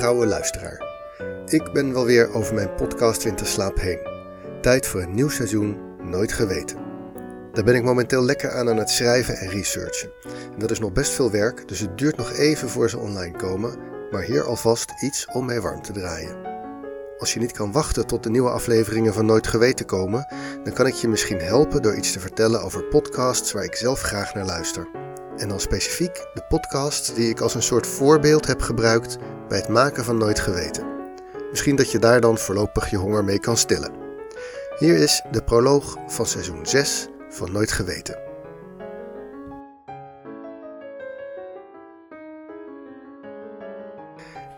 Trouwe luisteraar. Ik ben wel weer over mijn podcast Winterslaap heen. Tijd voor een nieuw seizoen Nooit Geweten. Daar ben ik momenteel lekker aan aan het schrijven en researchen. En dat is nog best veel werk, dus het duurt nog even voor ze online komen, maar hier alvast iets om mee warm te draaien. Als je niet kan wachten tot de nieuwe afleveringen van Nooit Geweten komen, dan kan ik je misschien helpen door iets te vertellen over podcasts waar ik zelf graag naar luister. En dan specifiek de podcasts die ik als een soort voorbeeld heb gebruikt bij het maken van Nooit Geweten. Misschien dat je daar dan voorlopig je honger mee kan stillen. Hier is de proloog van seizoen 6 van Nooit Geweten.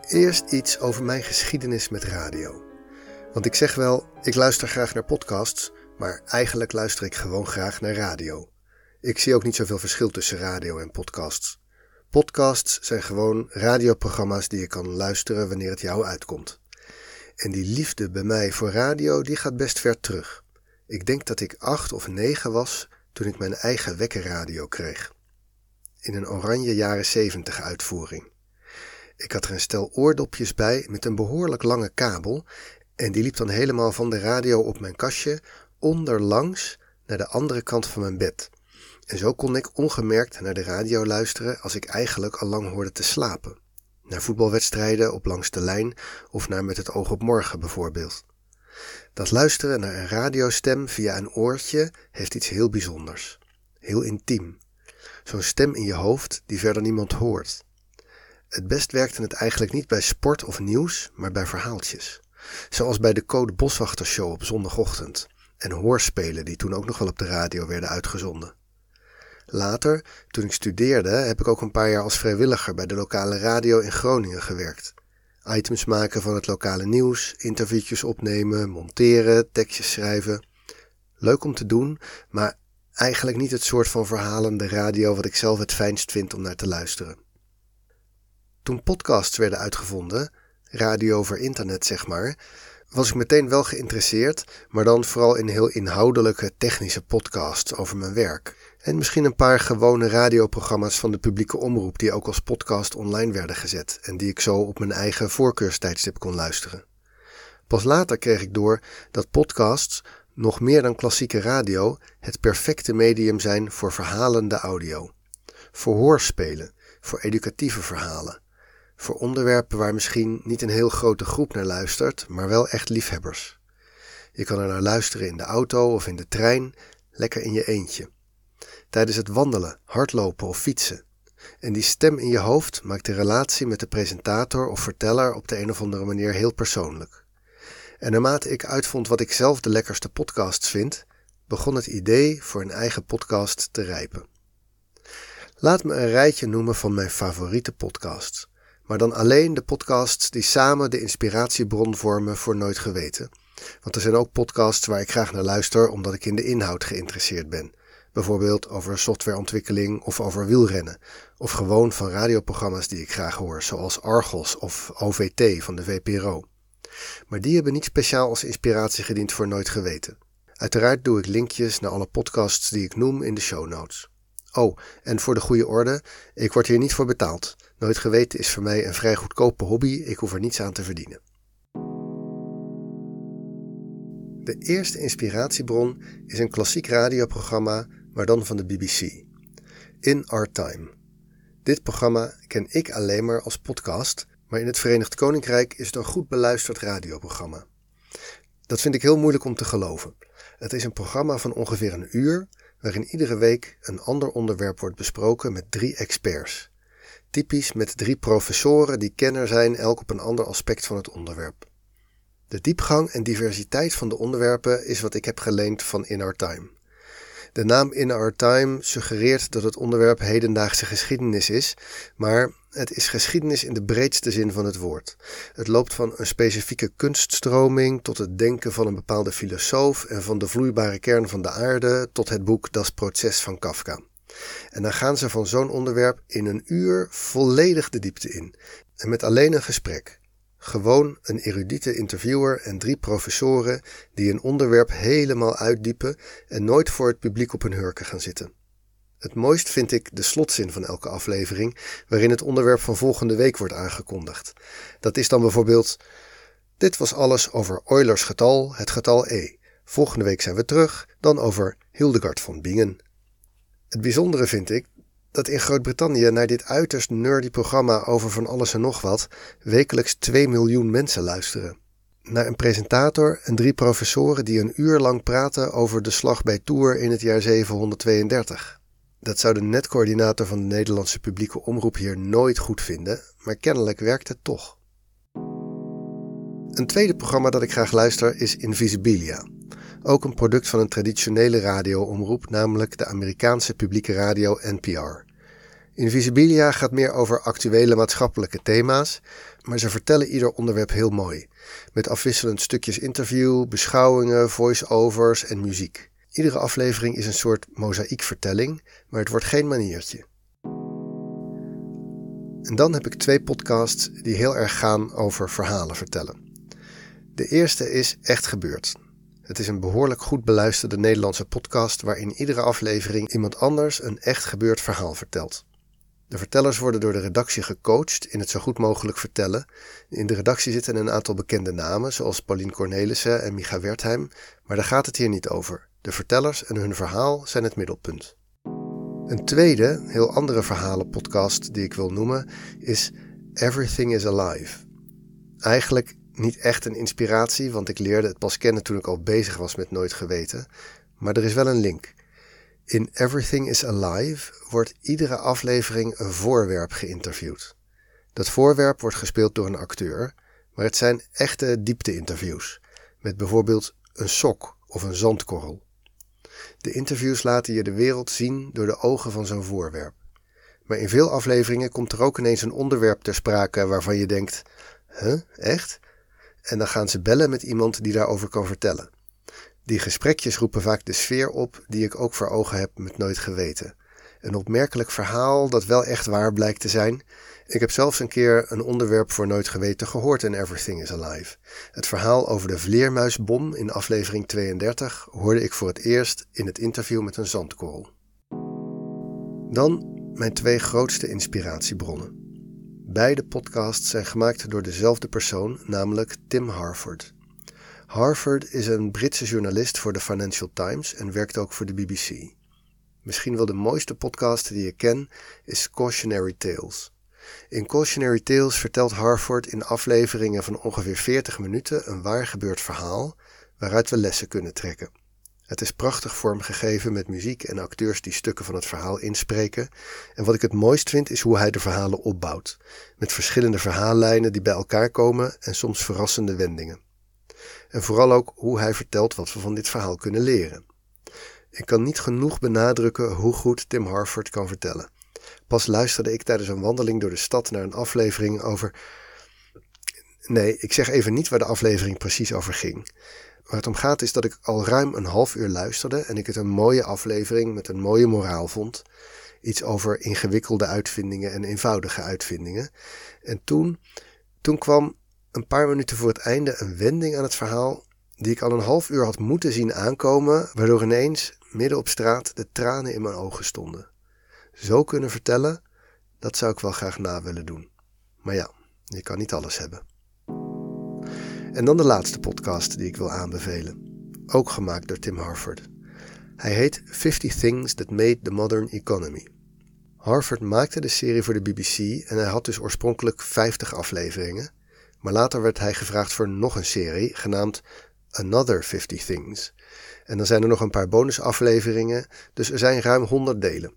Eerst iets over mijn geschiedenis met radio. Want ik zeg wel, ik luister graag naar podcasts, maar eigenlijk luister ik gewoon graag naar radio. Ik zie ook niet zoveel verschil tussen radio en podcasts. Podcasts zijn gewoon radioprogramma's die je kan luisteren wanneer het jou uitkomt. En die liefde bij mij voor radio, die gaat best ver terug. Ik denk dat ik acht of negen was toen ik mijn eigen wekkerradio kreeg. In een oranje jaren zeventig uitvoering. Ik had er een stel oordopjes bij met een behoorlijk lange kabel en die liep dan helemaal van de radio op mijn kastje onderlangs naar de andere kant van mijn bed. En zo kon ik ongemerkt naar de radio luisteren als ik eigenlijk al lang hoorde te slapen. Naar voetbalwedstrijden op langs de lijn of naar met het oog op morgen bijvoorbeeld. Dat luisteren naar een radiostem via een oortje heeft iets heel bijzonders. Heel intiem. Zo'n stem in je hoofd die verder niemand hoort. Het best werkte het eigenlijk niet bij sport of nieuws, maar bij verhaaltjes. Zoals bij de Code Boswachtershow op zondagochtend en hoorspelen die toen ook nog wel op de radio werden uitgezonden. Later, toen ik studeerde, heb ik ook een paar jaar als vrijwilliger bij de lokale radio in Groningen gewerkt. Items maken van het lokale nieuws, interviewtjes opnemen, monteren, tekstjes schrijven. Leuk om te doen, maar eigenlijk niet het soort van verhalende radio wat ik zelf het fijnst vind om naar te luisteren. Toen podcasts werden uitgevonden, radio over internet zeg maar, was ik meteen wel geïnteresseerd, maar dan vooral in heel inhoudelijke technische podcasts over mijn werk. En misschien een paar gewone radioprogramma's van de publieke omroep die ook als podcast online werden gezet en die ik zo op mijn eigen voorkeurstijdstip kon luisteren. Pas later kreeg ik door dat podcasts, nog meer dan klassieke radio, het perfecte medium zijn voor verhalende audio. Voor hoorspelen, voor educatieve verhalen. Voor onderwerpen waar misschien niet een heel grote groep naar luistert, maar wel echt liefhebbers. Je kan er naar luisteren in de auto of in de trein, lekker in je eentje tijdens het wandelen, hardlopen of fietsen. En die stem in je hoofd maakt de relatie met de presentator of verteller op de een of andere manier heel persoonlijk. En naarmate ik uitvond wat ik zelf de lekkerste podcasts vind, begon het idee voor een eigen podcast te rijpen. Laat me een rijtje noemen van mijn favoriete podcasts, maar dan alleen de podcasts die samen de inspiratiebron vormen voor Nooit Geweten. Want er zijn ook podcasts waar ik graag naar luister omdat ik in de inhoud geïnteresseerd ben, Bijvoorbeeld over softwareontwikkeling of over wielrennen. Of gewoon van radioprogramma's die ik graag hoor, zoals Argos of OVT van de VPRO. Maar die hebben niet speciaal als inspiratie gediend voor Nooit Geweten. Uiteraard doe ik linkjes naar alle podcasts die ik noem in de show notes. Oh, en voor de goede orde, ik word hier niet voor betaald. Nooit Geweten is voor mij een vrij goedkope hobby, ik hoef er niets aan te verdienen. De eerste inspiratiebron is een klassiek radioprogramma maar dan van de BBC. In Our Time. Dit programma ken ik alleen maar als podcast, maar in het Verenigd Koninkrijk is het een goed beluisterd radioprogramma. Dat vind ik heel moeilijk om te geloven. Het is een programma van ongeveer een uur, waarin iedere week een ander onderwerp wordt besproken met drie experts. Typisch met drie professoren die kenner zijn elk op een ander aspect van het onderwerp. De diepgang en diversiteit van de onderwerpen is wat ik heb geleend van In Our Time. De naam In Our Time suggereert dat het onderwerp hedendaagse geschiedenis is, maar het is geschiedenis in de breedste zin van het woord. Het loopt van een specifieke kunststroming tot het denken van een bepaalde filosoof en van de vloeibare kern van de aarde tot het boek Das Proces van Kafka. En dan gaan ze van zo'n onderwerp in een uur volledig de diepte in. En met alleen een gesprek. Gewoon een erudite interviewer en drie professoren die een onderwerp helemaal uitdiepen en nooit voor het publiek op hun hurken gaan zitten. Het mooist vind ik de slotzin van elke aflevering, waarin het onderwerp van volgende week wordt aangekondigd. Dat is dan bijvoorbeeld: Dit was alles over Eulers getal, het getal e. Volgende week zijn we terug, dan over Hildegard van Bingen. Het bijzondere vind ik dat in Groot-Brittannië naar dit uiterst nerdy programma over van alles en nog wat wekelijks 2 miljoen mensen luisteren. Naar een presentator en drie professoren die een uur lang praten over de slag bij Tours in het jaar 732. Dat zou de netcoördinator van de Nederlandse publieke omroep hier nooit goed vinden, maar kennelijk werkt het toch. Een tweede programma dat ik graag luister is Invisibilia. Ook een product van een traditionele radioomroep, namelijk de Amerikaanse publieke radio NPR. Invisibilia gaat meer over actuele maatschappelijke thema's, maar ze vertellen ieder onderwerp heel mooi, met afwisselend stukjes interview, beschouwingen, voice-overs en muziek. Iedere aflevering is een soort mozaïekvertelling, maar het wordt geen maniertje. En dan heb ik twee podcasts die heel erg gaan over verhalen vertellen. De eerste is Echt Gebeurd. Het is een behoorlijk goed beluisterde Nederlandse podcast waarin iedere aflevering iemand anders een echt gebeurd verhaal vertelt. De vertellers worden door de redactie gecoacht in het zo goed mogelijk vertellen. In de redactie zitten een aantal bekende namen, zoals Paulien Cornelissen en Micha Wertheim, maar daar gaat het hier niet over. De vertellers en hun verhaal zijn het middelpunt. Een tweede, heel andere verhalenpodcast die ik wil noemen is Everything is Alive. Eigenlijk niet echt een inspiratie, want ik leerde het pas kennen toen ik al bezig was met Nooit Geweten, maar er is wel een link. In Everything is Alive wordt iedere aflevering een voorwerp geïnterviewd. Dat voorwerp wordt gespeeld door een acteur, maar het zijn echte diepte-interviews, met bijvoorbeeld een sok of een zandkorrel. De interviews laten je de wereld zien door de ogen van zo'n voorwerp. Maar in veel afleveringen komt er ook ineens een onderwerp ter sprake waarvan je denkt: Huh, echt? En dan gaan ze bellen met iemand die daarover kan vertellen. Die gesprekjes roepen vaak de sfeer op die ik ook voor ogen heb met Nooit Geweten. Een opmerkelijk verhaal dat wel echt waar blijkt te zijn. Ik heb zelfs een keer een onderwerp voor Nooit Geweten gehoord in Everything is Alive. Het verhaal over de vleermuisbom in aflevering 32 hoorde ik voor het eerst in het interview met een zandkorrel. Dan mijn twee grootste inspiratiebronnen. Beide podcasts zijn gemaakt door dezelfde persoon, namelijk Tim Harford. Harford is een Britse journalist voor de Financial Times en werkt ook voor de BBC. Misschien wel de mooiste podcast die ik ken is Cautionary Tales. In Cautionary Tales vertelt Harford in afleveringen van ongeveer 40 minuten een waar gebeurd verhaal waaruit we lessen kunnen trekken. Het is prachtig vormgegeven met muziek en acteurs die stukken van het verhaal inspreken. En wat ik het mooist vind is hoe hij de verhalen opbouwt, met verschillende verhaallijnen die bij elkaar komen en soms verrassende wendingen. En vooral ook hoe hij vertelt wat we van dit verhaal kunnen leren. Ik kan niet genoeg benadrukken hoe goed Tim Harford kan vertellen. Pas luisterde ik tijdens een wandeling door de stad naar een aflevering over. Nee, ik zeg even niet waar de aflevering precies over ging. Waar het om gaat is dat ik al ruim een half uur luisterde en ik het een mooie aflevering met een mooie moraal vond. Iets over ingewikkelde uitvindingen en eenvoudige uitvindingen. En toen, toen kwam een paar minuten voor het einde een wending aan het verhaal die ik al een half uur had moeten zien aankomen, waardoor ineens midden op straat de tranen in mijn ogen stonden. Zo kunnen vertellen, dat zou ik wel graag na willen doen. Maar ja, je kan niet alles hebben. En dan de laatste podcast die ik wil aanbevelen. Ook gemaakt door Tim Harford. Hij heet 50 Things That Made the Modern Economy. Harford maakte de serie voor de BBC en hij had dus oorspronkelijk 50 afleveringen. Maar later werd hij gevraagd voor nog een serie, genaamd Another 50 Things. En dan zijn er nog een paar bonusafleveringen, dus er zijn ruim 100 delen.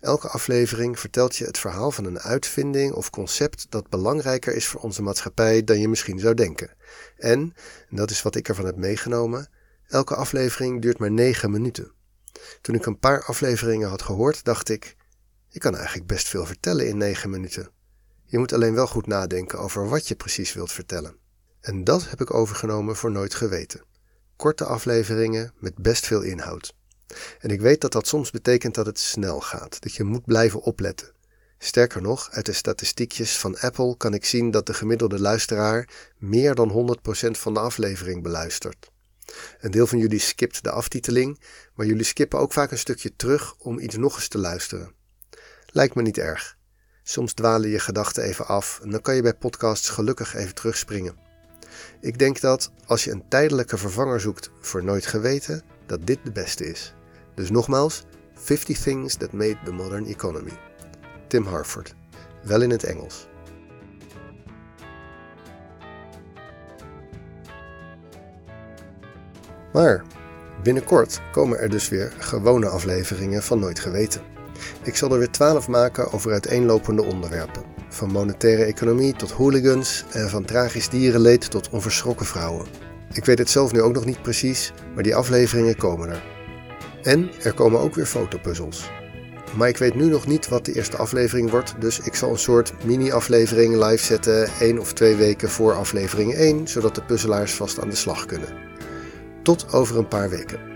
Elke aflevering vertelt je het verhaal van een uitvinding of concept dat belangrijker is voor onze maatschappij dan je misschien zou denken. En, en dat is wat ik ervan heb meegenomen, elke aflevering duurt maar 9 minuten. Toen ik een paar afleveringen had gehoord, dacht ik: ik kan eigenlijk best veel vertellen in 9 minuten. Je moet alleen wel goed nadenken over wat je precies wilt vertellen. En dat heb ik overgenomen voor Nooit Geweten. Korte afleveringen met best veel inhoud. En ik weet dat dat soms betekent dat het snel gaat, dat je moet blijven opletten. Sterker nog, uit de statistiekjes van Apple kan ik zien dat de gemiddelde luisteraar meer dan 100% van de aflevering beluistert. Een deel van jullie skipt de aftiteling, maar jullie skippen ook vaak een stukje terug om iets nog eens te luisteren. Lijkt me niet erg. Soms dwalen je gedachten even af en dan kan je bij podcasts gelukkig even terugspringen. Ik denk dat als je een tijdelijke vervanger zoekt voor nooit geweten, dat dit de beste is. Dus nogmaals, 50 Things That Made the Modern Economy. Tim Harford. Wel in het Engels. Maar binnenkort komen er dus weer gewone afleveringen van Nooit Geweten. Ik zal er weer 12 maken over uiteenlopende onderwerpen. Van monetaire economie tot hooligans en van tragisch dierenleed tot onverschrokken vrouwen. Ik weet het zelf nu ook nog niet precies, maar die afleveringen komen er. En er komen ook weer fotopuzzels. Maar ik weet nu nog niet wat de eerste aflevering wordt, dus ik zal een soort mini-aflevering live zetten, één of twee weken voor aflevering 1, zodat de puzzelaars vast aan de slag kunnen. Tot over een paar weken.